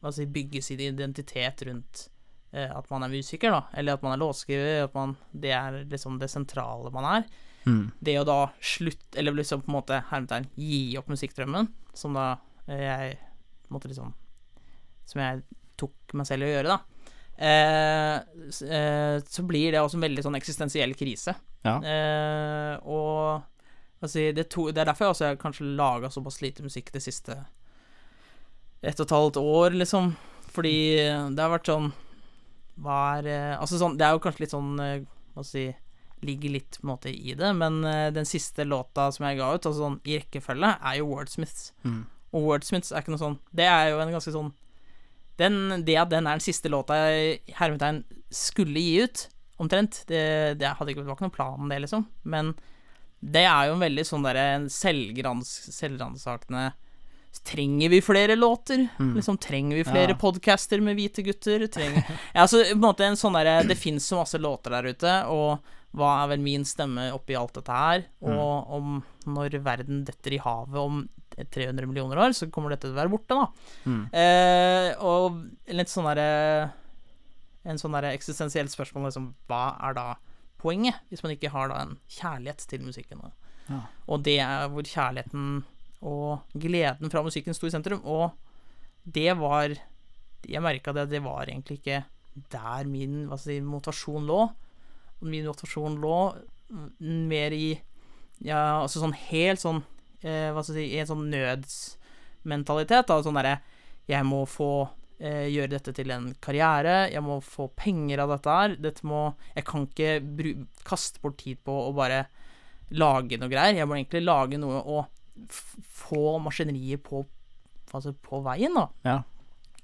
hva jeg si, bygge sin identitet rundt eh, at man er musiker, da, eller at man er låtskriver, at man Det er liksom det sentrale man er. Mm. Det å da slutte, eller liksom på en måte hermetegn gi opp musikkdrømmen, som da eh, jeg måte liksom Som jeg tok meg selv i å gjøre, da. Eh, eh, så blir det også en veldig sånn eksistensiell krise. Ja. Eh, og altså, det, to, det er derfor jeg også har kanskje laga såpass lite musikk det siste ett og et halvt år, liksom. Fordi det har vært sånn Hva er Altså sånn Det er jo kanskje litt sånn Hva skal si Ligger litt på en måte i det, men den siste låta som jeg ga ut, altså sånn i rekkefølge, er jo Wordsmiths. Mm. Og Wordsmiths er ikke noe sånn Det er jo en ganske sånn den, det at den er den siste låta hermetegn skulle gi ut, omtrent, det, det hadde ikke, det var ikke noen plan det, liksom. Men det er jo en veldig sånn derre selvransakende Trenger vi flere låter? Mm. Liksom, trenger vi flere Ja. podcaster med hvite gutter? Trenger *laughs* ja, altså, på en måte en sånn derre Det fins så masse låter der ute, og hva er vel min stemme oppi alt dette her? Og om når verden detter i havet om 300 millioner år, så kommer dette til å være borte, da. Mm. Eh, og litt sånn derre En sånn derre eksistensielt spørsmål, liksom Hva er da poenget, hvis man ikke har da en kjærlighet til musikken? Ja. Og det er hvor kjærligheten og gleden fra musikken sto i sentrum. Og det var Jeg merka det det var egentlig ikke der min si, motivasjon lå. Min motivasjon lå mm, mer i Ja, altså sånn helt sånn eh, Hva skal jeg si I en sånn nødsmentalitet. Da, sånn derre Jeg må få eh, gjøre dette til en karriere. Jeg må få penger av dette her. Dette må Jeg kan ikke bru, kaste bort tid på å bare lage noe greier. Jeg må egentlig lage noe og få maskineriet på, altså på veien, da. Ja.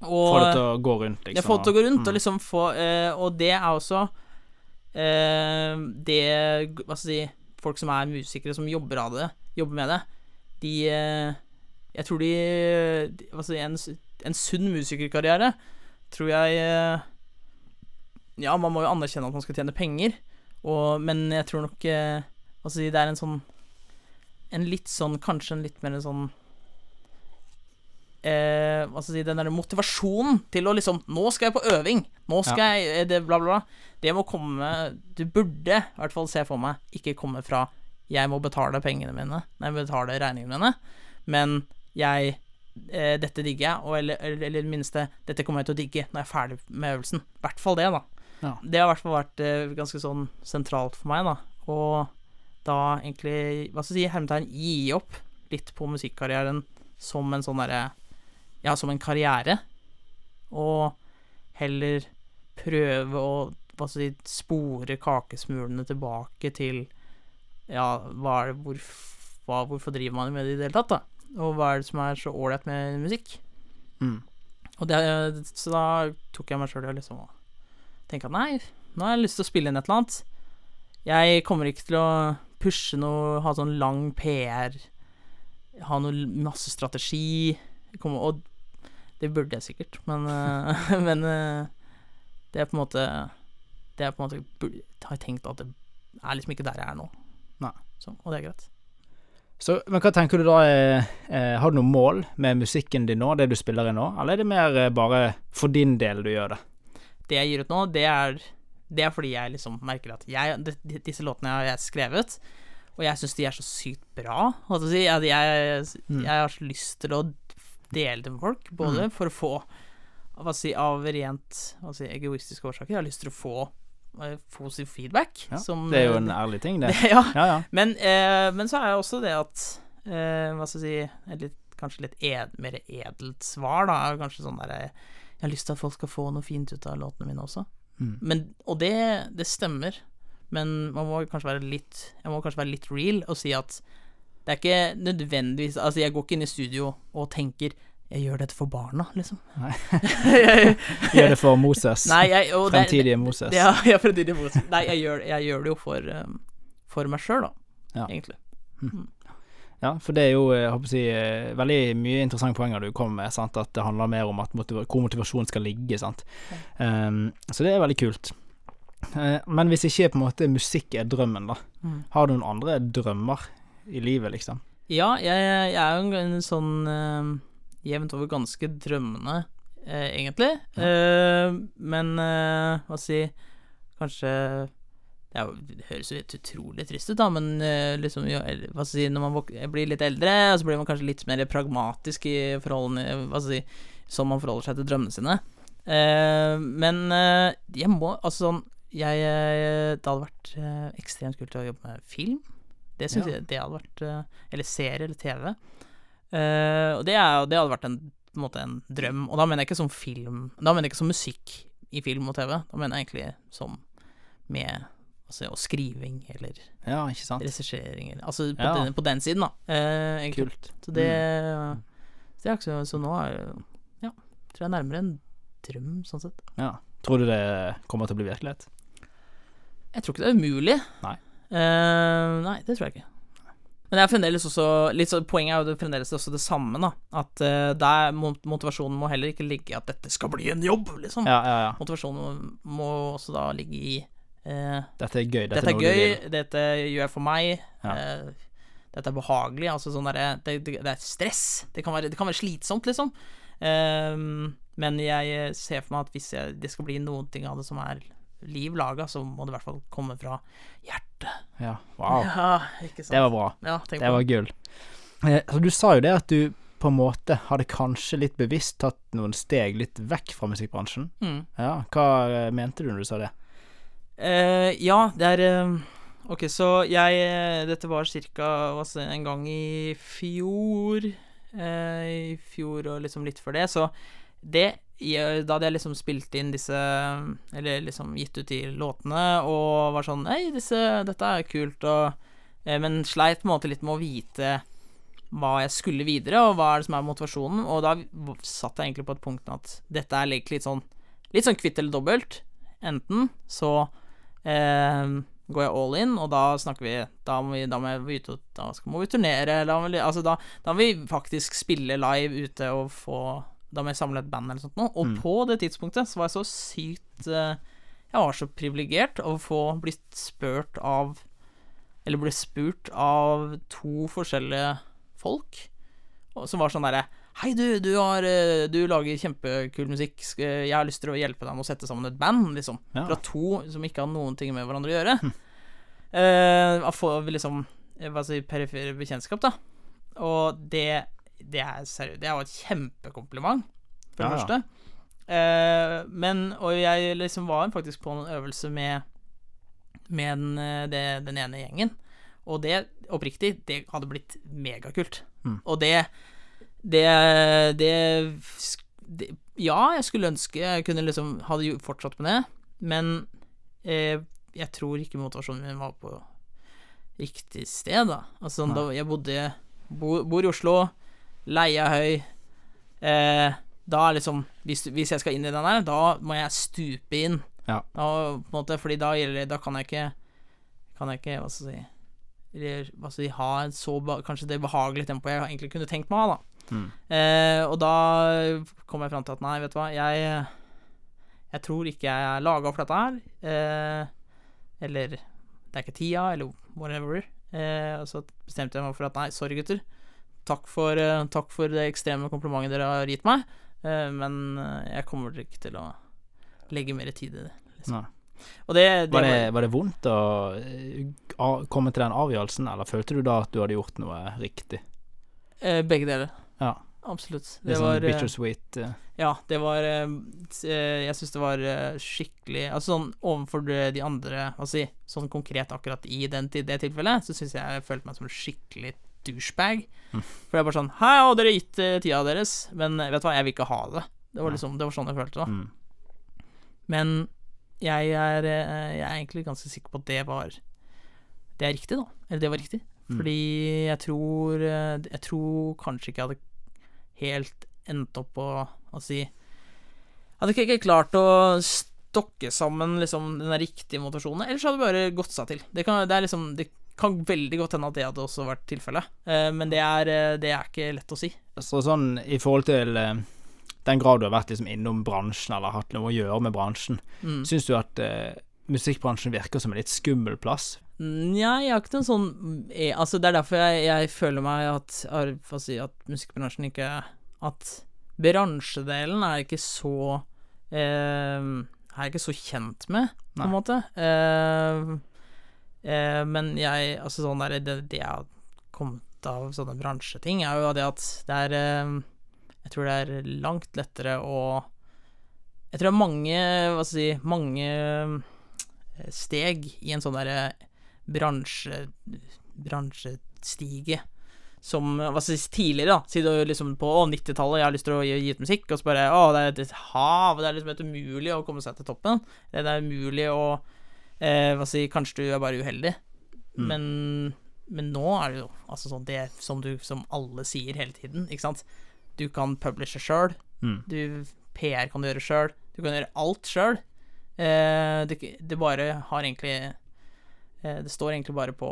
Og, Få det til å gå rundt, liksom. Ja, få det til å gå rundt, Mm. og liksom få eh, Og det er også eh, det Hva skal jeg si Folk som er musikere, som jobber det, jobber med det, de eh, Jeg tror de, jeg si En, en sunn musikerkarriere tror jeg eh, Ja, man må jo anerkjenne at man skal tjene penger, og, men jeg tror nok eh, jeg si Det er en sånn En litt sånn Kanskje en litt mer en sånn eh, hva skal jeg si, den der motivasjonen til å liksom Nå skal jeg på øving! Nå skal jeg eh, det, Bla, bla, bla. Det må komme Du burde i hvert fall se for meg ikke komme fra jeg må betale pengene mine, nei, betale regningene mine, men jeg eh, Dette digger jeg, og eller, eller, det minste Dette kommer jeg til å digge når jeg er ferdig med øvelsen. I hvert fall det, da. Ja. Det har i hvert fall vært eh, ganske sånn sentralt for meg, da. Og da egentlig, hva skal jeg si, hermetegn gi opp litt på musikkarrieren som en sånn derre Ja, som en karriere, og heller prøve å hva skal jeg si, spore kakesmulene tilbake til Ja, det hvor, hva, Hvorfor driver man med det i det hele tatt, da? Og hva er det som er så ålreit med musikk? Mm. Og det, så da tok jeg meg sjøl i å liksom tenke at nei, nå har jeg lyst til å spille inn et eller annet. Jeg kommer ikke til å pushe noe, ha sånn lang PR, ha noe masse strategi. Kommer, og det burde jeg sikkert, men, *laughs* men eh, det er på en måte Det er på en måte Har jeg tenkt at det er liksom ikke der jeg er nå. Så, og det er greit. Så, men hva tenker du da eh, Har du noe mål med musikken din nå, det du spiller i nå, eller er det mer eh, bare for din del du gjør det? det jeg gir ut nå, det er, det er fordi jeg liksom merker at jeg, de, disse låtene har jeg skrevet, og jeg syns de er så sykt bra. Holdt jeg, på si. At jeg, Mm. jeg har så lyst til å dele det med folk, både for å få hva si, av rent hva si, egoistiske årsaker. Jeg har lyst til å få positiv feedback. Ja, som, det er jo en ærlig ting, det. *laughs* ja, Ja, ja. men, eh, men så er det også det at eh, Hva skal jeg si et litt, Kanskje litt ed, mer edelt svar, da. Kanskje sånn der eh, Jeg har lyst til at folk skal få noe fint ut av låtene mine også. Mm. Men, og det, det stemmer. Men man må kanskje være litt Jeg må kanskje være litt real og si at det er ikke nødvendigvis Altså, jeg går ikke inn i studio og tenker jeg gjør dette for barna, liksom. Nei. *laughs* Gjør det for Moses. nei, jeg, og det Fremtidige Moses. Ja, *laughs* ja fremtidige Moses. Nei, jeg gjør, jeg gjør det jo for, um, for meg sjøl, da. Ja. Egentlig. Ja, for det er jo jeg håper å si, eh, veldig mye interessante poenger du kommer med. Sant? At det handler mer om motiva hvor motivasjonen skal ligge. Sant? Um, så det er veldig kult. Uh, men hvis ikke på en måte musikk er drømmen, da. Mm. Har du noen andre drømmer i livet, liksom? Ja, jeg, jeg er jo en, en sånn um, jevnt over ganske drømmende, eh, egentlig. Eh, men eh, hva si Kanskje det, jo, det høres jo helt utrolig trist ut, da, men eh, liksom jo, hva skal jeg si, når man blir litt eldre, så blir man kanskje litt mer pragmatisk i forholdene Hva skal jeg si Som man forholder seg til drømmene sine. Eh, men eh, jeg må Altså sånn jeg, eh, Det hadde vært eh, ekstremt kult å jobbe med film. Det syns Ja. jeg det hadde vært eh, Eller serie eller TV. Eh, og det, er, det hadde vært en, på en måte en drøm. Og da mener jeg ikke som film Da mener jeg ikke som musikk i film og TV. Da mener jeg egentlig som med altså, og skriving eller Ja, regissering eller Altså på, Ja. den, på den siden, da. Uh, egentlig. Kult. Så det Så det så Så nå er Ja, tror jeg er nærmere en drøm, sånn sett. Ja. Tror du det kommer til å bli virkelighet? Jeg tror ikke det er umulig. Nei. uh, nei, det tror jeg ikke. Men det er fremdeles også litt så, Poenget er jo det fremdeles også det samme, da. At uh, der motivasjonen må heller ikke ligge i at dette skal bli en jobb, liksom. Ja, ja, ja. Motivasjonen må også da ligge i uh, Dette er gøy. Dette, dette er, gøy, dette gjør jeg for meg. Uh, dette er behagelig. Altså sånn derre det, det, det, er stress. Det kan være, det kan være slitsomt, liksom. Uh, men jeg ser for meg at hvis jeg, det skal bli noen ting av det som er liv laga, så må det i hvert fall komme fra hjertet. Ja, wow. Ja, det var bra. Ja, det var gull. Eh, så du sa jo det at du på en måte hadde kanskje litt bevisst tatt noen steg litt vekk fra musikkbransjen. Mm. Ja, hva eh, mente du når du sa det? Uh, ja, det er uh, Ok, så jeg Dette var ca. en gang i fjor. Uh, I fjor og liksom litt før det. Så det Da hadde jeg liksom spilt inn disse Eller liksom gitt ut de låtene og var sånn Hei, dette er kult, og Men sleit på en måte litt med å vite hva jeg skulle videre, og hva er det som er motivasjonen. Og da satt jeg egentlig på et punkt at dette er litt sånn Litt sånn kvitt eller dobbelt. Enten så eh, går jeg all in, og da snakker vi Da må vi, da må vi, ut, da må vi turnere, da altså da, da må vi faktisk spille live ute og få Da må jeg samle et band eller sånt noe. Og mm. på det tidspunktet så var jeg så sykt eh, Jeg var så privilegert å få blitt spurt av Eller ble spurt av to forskjellige folk som var sånn derre Hei, du, du, har, eh, du, lager kjempekul musikk. Jeg har lyst til å hjelpe deg med å sette sammen et band, liksom. Ja. Fra to som ikke har noen ting med hverandre å gjøre. Mm. Uh, få liksom Hva si, perifere bekjentskap, da. Og det Det er seriøst Det var et kjempekompliment, for det ja, første. Uh, men Og jeg liksom var faktisk på en øvelse med Med den, det, den ene gjengen. Og det, oppriktig, det hadde blitt megakult. Mm. Og det det, det, det, Ja, jeg skulle ønske jeg kunne liksom hadde fortsatt med det, men eh, jeg tror ikke motivasjonen min var på riktig sted, da. Altså, da jeg bodde bo, Bor i Oslo, leia høy. Eh, da liksom hvis, hvis, jeg skal inn i den der, da må jeg stupe inn. Ja. Da, måte, fordi da Da kan jeg ikke Kan jeg ikke, hva skal jeg si Eller hva si Ha en så Kanskje det behagelige tempoet jeg egentlig kunne tenkt meg å ha, da. Mm. Eh, og da kom jeg fram til at nei, vet du hva, jeg Jeg tror ikke jeg er laga for dette her. Eh, eller det er ikke tida, eller whatever. Eh, og så bestemte jeg meg for at nei, sorry, gutter. Takk for, uh, takk for det ekstreme komplimentet dere har gitt meg, uh, men uh, jeg kommer ikke til å legge mer tid i det. Liksom. Det, det var, det, var, det, vondt å komme til den avgjørelsen, eller følte du da at du hadde gjort noe riktig? begge deler. Ja. Absolutt. Det, det sånn var bittersweet. Ja, det var Jeg syns det var skikkelig Altså sånn overfor de andre Altså sånn konkret akkurat i den, det tilfellet, så syns jeg jeg følte meg som en skikkelig douchebag. Mm. For det er bare sånn Hei, har dere gitt uh, tida deres? Men vet du hva, jeg vil ikke ha det. Det var liksom Det var sånn jeg følte det. Mm. Men jeg er, jeg er egentlig ganske sikker på at det var Det er riktig, da. Eller det var riktig. Mm. Fordi jeg tror Jeg tror kanskje ikke jeg hadde helt endt opp på å si Hadde ikke, ikke klart å stokke sammen liksom den riktige motivasjonen, ellers hadde det bare gått seg til. Det kan, det er liksom, det kan veldig godt hende at det hadde også vært tilfellet, eh, men det er, eh, det er, ikke lett å si. Så sånn i forhold til eh, den grad du har vært liksom innom bransjen, eller hatt noe å gjøre med bransjen, mm. syns du at eh, musikkbransjen virker som en litt skummel plass? Nja, jeg har ikke noen sånn jeg, Altså, det er derfor jeg, jeg føler meg at, si, at musikkbransjen ikke At bransjedelen er ikke så eh, Er jeg ikke så kjent med, på en måte. Eh, eh, men jeg Altså, sånn der Det, det jeg har kommet av sånne bransjeting, er jo det at det er eh, Jeg tror det er langt lettere å Jeg tror det er mange Hva skal jeg si Mange eh, steg i en sånn derre bransje, bransjestige som hva skal si, tidligere, da, siden liksom på 90-tallet jeg har lyst til å gi, gi ut musikk, og så bare Å, det er et hav, det er liksom helt umulig å komme seg til toppen. Det er umulig å eh, Hva si Kanskje du er bare uheldig, mm. men, men nå er det jo altså sånn det som du Som alle sier hele tiden, ikke sant. Du kan publishe sjøl. Mm. PR kan du gjøre sjøl. Du kan gjøre alt sjøl. Eh, det, det bare har egentlig eh, Det står egentlig bare på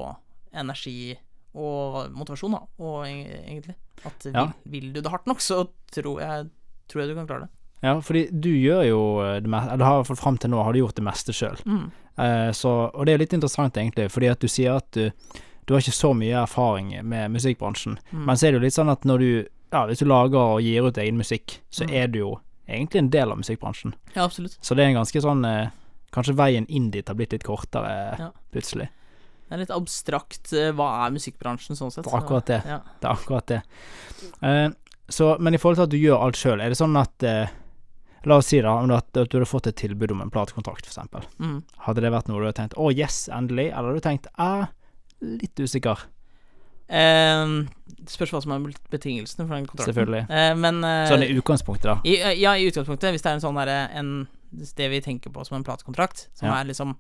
energi og motivasjon, da, og egentlig. At vil, Ja. vil du det hardt nok, så tror jeg, tror jeg du kan klare det. Ja, fordi du gjør jo det meste Eller har fram til nå har du gjort det meste sjøl. Mm. Eh, så, og det er litt interessant, egentlig, fordi at du sier at du, du har ikke så mye erfaring med musikkbransjen. Mm. Men så er det jo litt sånn at når du Ja, hvis du lager og gir ut egen musikk, så Mm. er du jo egentlig en del av musikkbransjen. Ja, absolutt. Så det er en ganske sånn eh, Kanskje veien inn dit har blitt litt kortere Ja. plutselig. Det er litt abstrakt. eh, Hva er musikkbransjen sånn sett? Det er akkurat det. Ja. Det er akkurat det. Uh, så, men i forhold til at du gjør alt sjøl, er det sånn at eh, La oss si da om at, at du hadde fått et tilbud om en platekontrakt, eksempel. Mm. Hadde det vært noe du hadde tenkt 'Å, yes, endelig', eller hadde du tenkt 'æ, litt usikker'? Eh, det spørs hva som er betingelsene for den kontrakten. Selvfølgelig. Uh, men uh, Sånn i utgangspunktet, da. i, Ja, i utgangspunktet, hvis det er en sånn derre en Det vi tenker på som en platekontrakt, som Ja. er liksom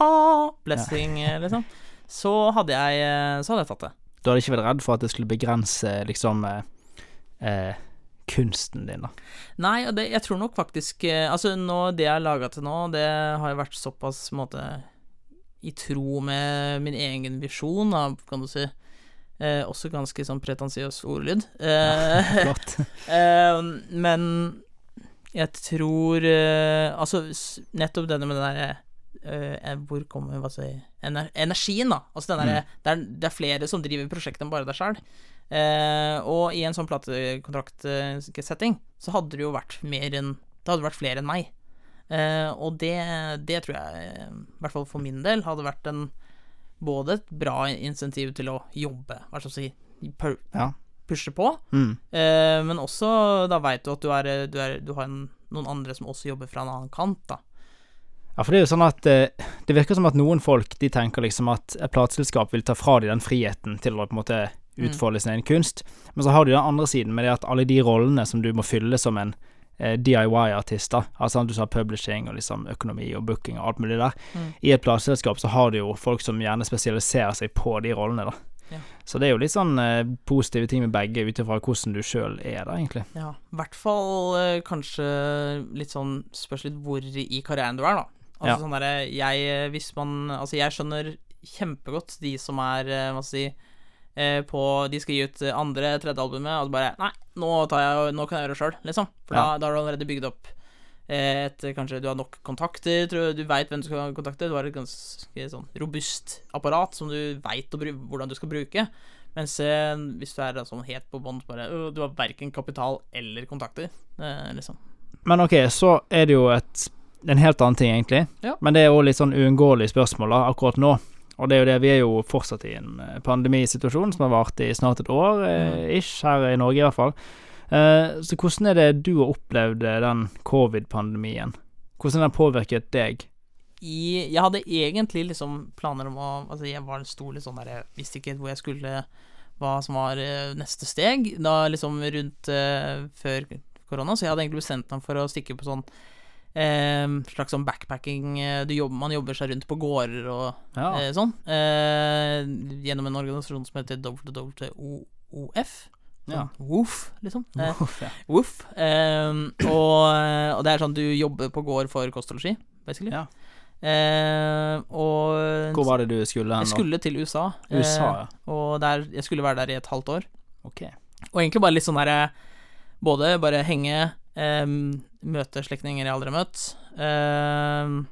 ha, blessing, ja. liksom, så hadde jeg eh, Så hadde jeg tatt det. Du hadde ikke vært redd for at det skulle begrense liksom eh, eh, kunsten din, da. Nei, det, jeg tror nok faktisk eh, Altså, nå, det jeg har laga til nå, det har jo vært såpass måte i tro med min egen visjon, da, kan du si. Eh, også ganske sånn pretensiøs ordlyd. *laughs* Eh, Flott. *laughs* Eh, men jeg tror eh, Altså, nettopp denne med den derre eh, Hvor kommer hva si ener Energien, da. Altså den mm. det, er, det er flere som driver prosjektet enn bare deg sjøl. Og i en sånn platekontraktsetting så hadde det jo vært mer enn Det hadde vært flere enn meg. Eh, og det, det tror jeg, eh, i hvert fall for min del, hadde vært en både et bra insentiv til å jobbe, hva skal jeg si, pu- Ja. pushe på, Mm. Eh, men også da veit du at du, er, du, er, du har en, noen andre som også jobber fra en annen kant, da. Ja, for det er jo sånn at eh, det virker som at noen folk de tenker liksom at et plateselskap vil ta fra dem den friheten til å på en måte utfolde sin egen kunst, men så har du den andre siden med det at alle de rollene som du må fylle som en eh, DIY-artist, da, altså du sa publishing og liksom økonomi og booking og alt mulig der, Mm. i et plateselskap så har du jo folk som gjerne spesialiserer seg på de rollene, da. Ja. Så det er jo litt sånn eh, positive ting med begge, ut ifra hvordan du sjøl er, da, egentlig. Ja, i hvert fall eh, kanskje litt sånn Spørs litt hvor i karrieren du er, da. Altså Ja. sånn derre Jeg eh, Hvis man Altså, jeg skjønner kjempegodt de som er, eh, hva skal jeg si eh, på De skal gi ut eh, andre, tredje albumet, og så bare Nei, nå, tar jeg, nå kan jeg gjøre det sjøl, liksom. For Ja. da, da har du allerede bygd opp eh, et Kanskje du har nok kontakter, tror, du veit hvem du skal kontakte. Du har et ganske sånn robust apparat som du veit hvordan du skal bruke. Mens eh, hvis du er sånn helt på bånn, bare Du har verken kapital eller kontakter, eh, liksom. Men ok, så er det jo et, en helt annen ting, egentlig. Ja. Men det er jo litt sånn uunngåelig spørsmål da, akkurat nå. Og det er jo det, vi er jo fortsatt i en eh, pandemisituasjon som har vart i snart et år, eh, ish, her i Norge i hvert fall. Eh, så hvordan er det du har opplevd eh, den covid-pandemien? Hvordan har den påvirket deg? I, jeg hadde egentlig liksom planer om å Altså, jeg var en stor litt sånn der Jeg visste ikke hvor jeg skulle Hva som var eh, neste steg, da liksom rundt eh, før korona, så jeg hadde egentlig bestemt meg for å stikke på sånn eh, slags sånn backpacking eh, du jobber, Man jobber seg rundt på gårder og Ja. eh, sånn. Eh, gjennom en organisasjon som heter WWOF. Ja. Woof, liksom. Eh, Uff, ja. Woof. Ehm, og, og det er sånn du jobber på gård for kost og losji, basically. Ja. Ehm, og Hvor var det du skulle hen jeg skulle til USA. USA, ja. eh, og der, jeg skulle være der i et halvt år. Ok. Og egentlig bare litt sånn derre Både bare henge, ehm, møte slektninger jeg aldri har møtt. Uh,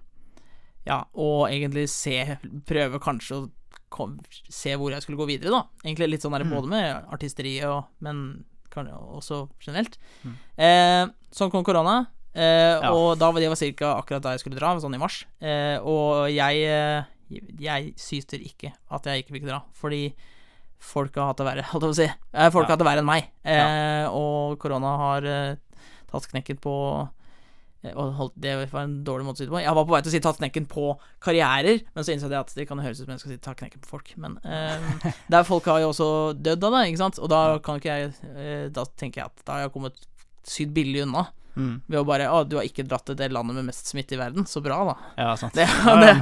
ja, og egentlig se Prøve kanskje å kom, se hvor jeg skulle gå videre, da. Egentlig litt sånn der Mm. både med artisteriet og Men kan, også generelt. Mm. Eh, sånn kom korona, eh, Ja. og da var det var cirka akkurat da jeg skulle dra, sånn i mars. Eh, og jeg eh, Jeg syter ikke at jeg ikke fikk dra, fordi folk har hatt det verre, *laughs* holdt jeg på å si. Eh, folk Ja. har hatt det verre enn meg. Eh, Og korona har tatt knekken på eh, holdt, Det var en dårlig måte å si det på. Jeg var på vei til å si 'tatt knekken på karrierer', men så innså jeg at det kan høres ut som jeg skal si 'ta knekken på folk'. Men eh, *laughs* der folk har jo også dødd av det, ikke sant. Og da kan ikke jeg eh, Da tenker jeg at da har jeg kommet sykt billig unna. Mm. Ved å bare 'Å, du har ikke dratt til det landet med mest smitte i verden'. Så bra, da. Ja, sant. Det, *laughs* det,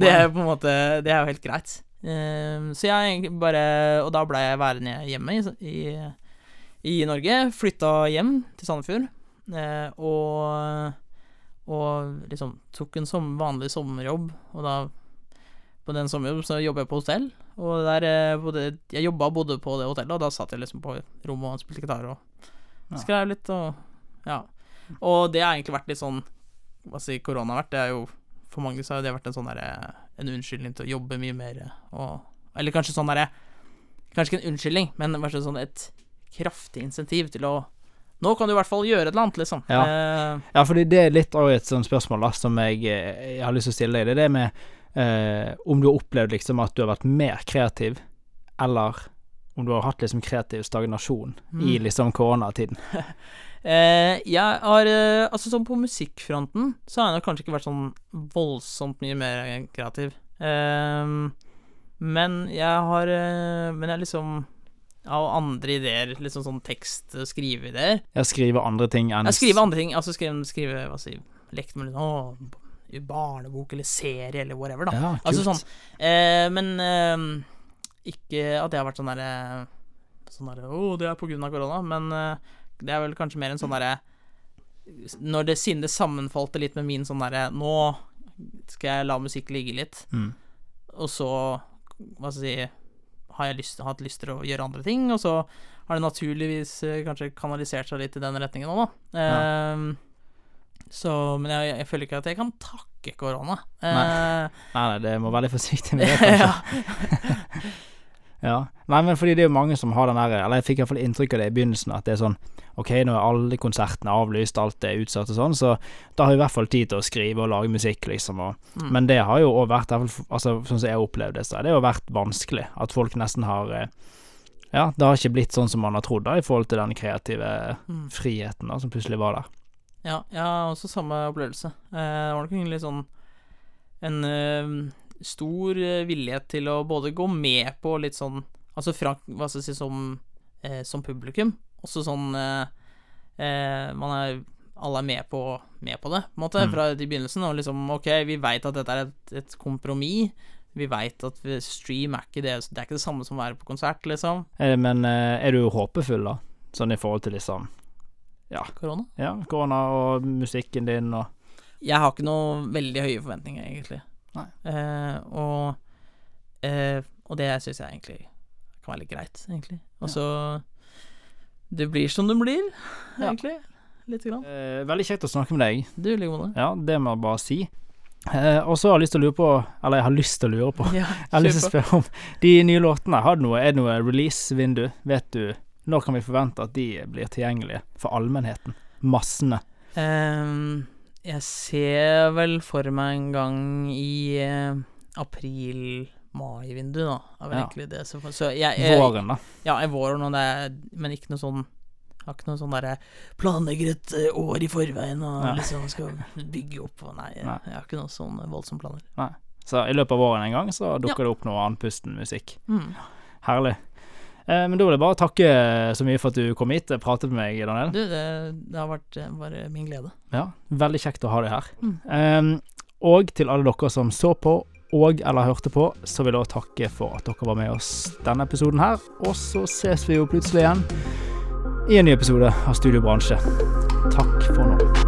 det er på en måte Det er jo helt greit. Ehm, så jeg egentlig bare Og da ble jeg værende hjemme i, i, i Norge. Flytta hjem til Sandefjord. Eh, og, og liksom tok en som vanlig sommerjobb, og da på den sommerjobben så jobber jeg på hotell, og der eh, bodde, Jeg jobba bodde på det hotellet, og da satt jeg liksom på rommet og spilte gitar og skrev litt og Ja. Og det har egentlig vært litt sånn Hva sier korona har vært? Det er jo For mange så har det vært en sånn derre En unnskyldning til å jobbe mye mer og Eller kanskje sånn derre Kanskje ikke en unnskyldning, men sånn et kraftig insentiv til å Nå kan du i hvert fall gjøre et eller annet, liksom. Ja. Eh, Ja, fordi det er litt av et sånt spørsmål da, som jeg, eh, jeg har lyst til å stille deg. Det er det med eh, om du har opplevd liksom at du har vært mer kreativ, eller om du har hatt liksom kreativ stagnasjon i Mm. liksom koronatiden. *laughs* Eh, jeg har eh, Altså sånn på musikkfronten så har jeg nok kanskje ikke vært sånn voldsomt mye mer kreativ. Men jeg har Men jeg liksom Av andre ideer, liksom sånn tekst- og skriveideer Jeg skriver andre ting enn Jeg skriver andre ting. Altså skrive, skrive hva si Lekt med litt Å, barnebok eller serie eller whatever, da. Ja, kult. Altså sånn. Eh, men eh, ikke at det har vært sånn derre Sånn derre Å, det er på grunn av korona. Men eh, det er vel kanskje mer en sånn derre Når det siden det sammenfalte litt med min sånn derre Nå skal jeg la musikk ligge litt, Mm. og så Hva skal jeg si Har jeg lyst, hatt lyst til å gjøre andre ting, og så har det naturligvis eh, kanskje kanalisert seg litt i den retningen òg, da. Eh, Så Men jeg, jeg føler ikke at jeg kan takke korona. Eh, Nei, nei, det må være litt forsiktig med *laughs* det, kanskje. *laughs* ja. Ja. Nei, men fordi det er jo mange som har den der Eller jeg fikk iallfall inntrykk av det i begynnelsen, at det er sånn Ok, nå er alle konsertene avlyst, alt er utsatt og sånn, så da har vi i hvert fall tid til å skrive og lage musikk, liksom. Og, Mm. Men det har jo òg vært, i hvert fall, altså, sånn som jeg har opplevd det, så har det jo vært vanskelig. At folk nesten har eh, Ja, det har ikke blitt sånn som man har trodd, da, i forhold til den kreative Mm. friheten da, som plutselig var der. Ja, jeg har også samme opplevelse. Eh, det var nok egentlig sånn en eh, stor vilje villighet til å både gå med på litt sånn Altså Frank, hva skal jeg si, som, eh, som publikum. Også sånn eh, eh, Man er Alle er med på, med på det, på en måte, Mm. fra i begynnelsen. Og liksom OK, vi veit at dette er et, et kompromiss. Vi veit at vi, stream er ikke det Det er ikke det samme som å være på konsert, liksom. Eh, Men eh, er du håpefull, da? Sånn i forhold til liksom Korona. Ja, korona og musikken din og Jeg har ikke noe veldig høye forventninger, egentlig. Nei. Eh, og, eh, og det syns jeg egentlig kan være litt greit, egentlig. Og så Det blir som det blir, Ja. egentlig. Lite grann. eh, Veldig kjekt å snakke med deg. Du, like måte. Ja, det må jeg bare si. Eh, og så har jeg lyst til å lure på Eller jeg har lyst til å lure på *laughs* Ja, Jeg har lyst til å spørre om de nye låtene. Har du noe, er det noe release-vindu? Vet du Når kan vi forvente at de blir tilgjengelige for allmennheten? Massene. Ehm, jeg ser vel for meg en gang i eh, april-mai-vinduet, da. Er vel Ja. egentlig det som Så jeg, jeg Våren, da. Ja, i våren, og det er, men ikke noe sånn Jeg har ikke noe sånn derre Planlegger et eh, år i forveien og Ja. liksom skal bygge opp og Nei, Nei. jeg har ikke noe sånn voldsomme planer. Så i løpet av våren en gang så dukker det opp noe andpusten musikk. Mm. Herlig. Eh, men da vil jeg bare takke så mye for at du kom hit og pratet med meg, Daniel. Du, det, det har vært eh, bare min glede. Ja, veldig kjekt å ha deg her. Mm. Ehm, og til alle dere som så på og eller hørte på, så vil jeg takke for at dere var med oss denne episoden her. Og så ses vi jo plutselig igjen i en ny episode av Studio Bransje. Takk for nå.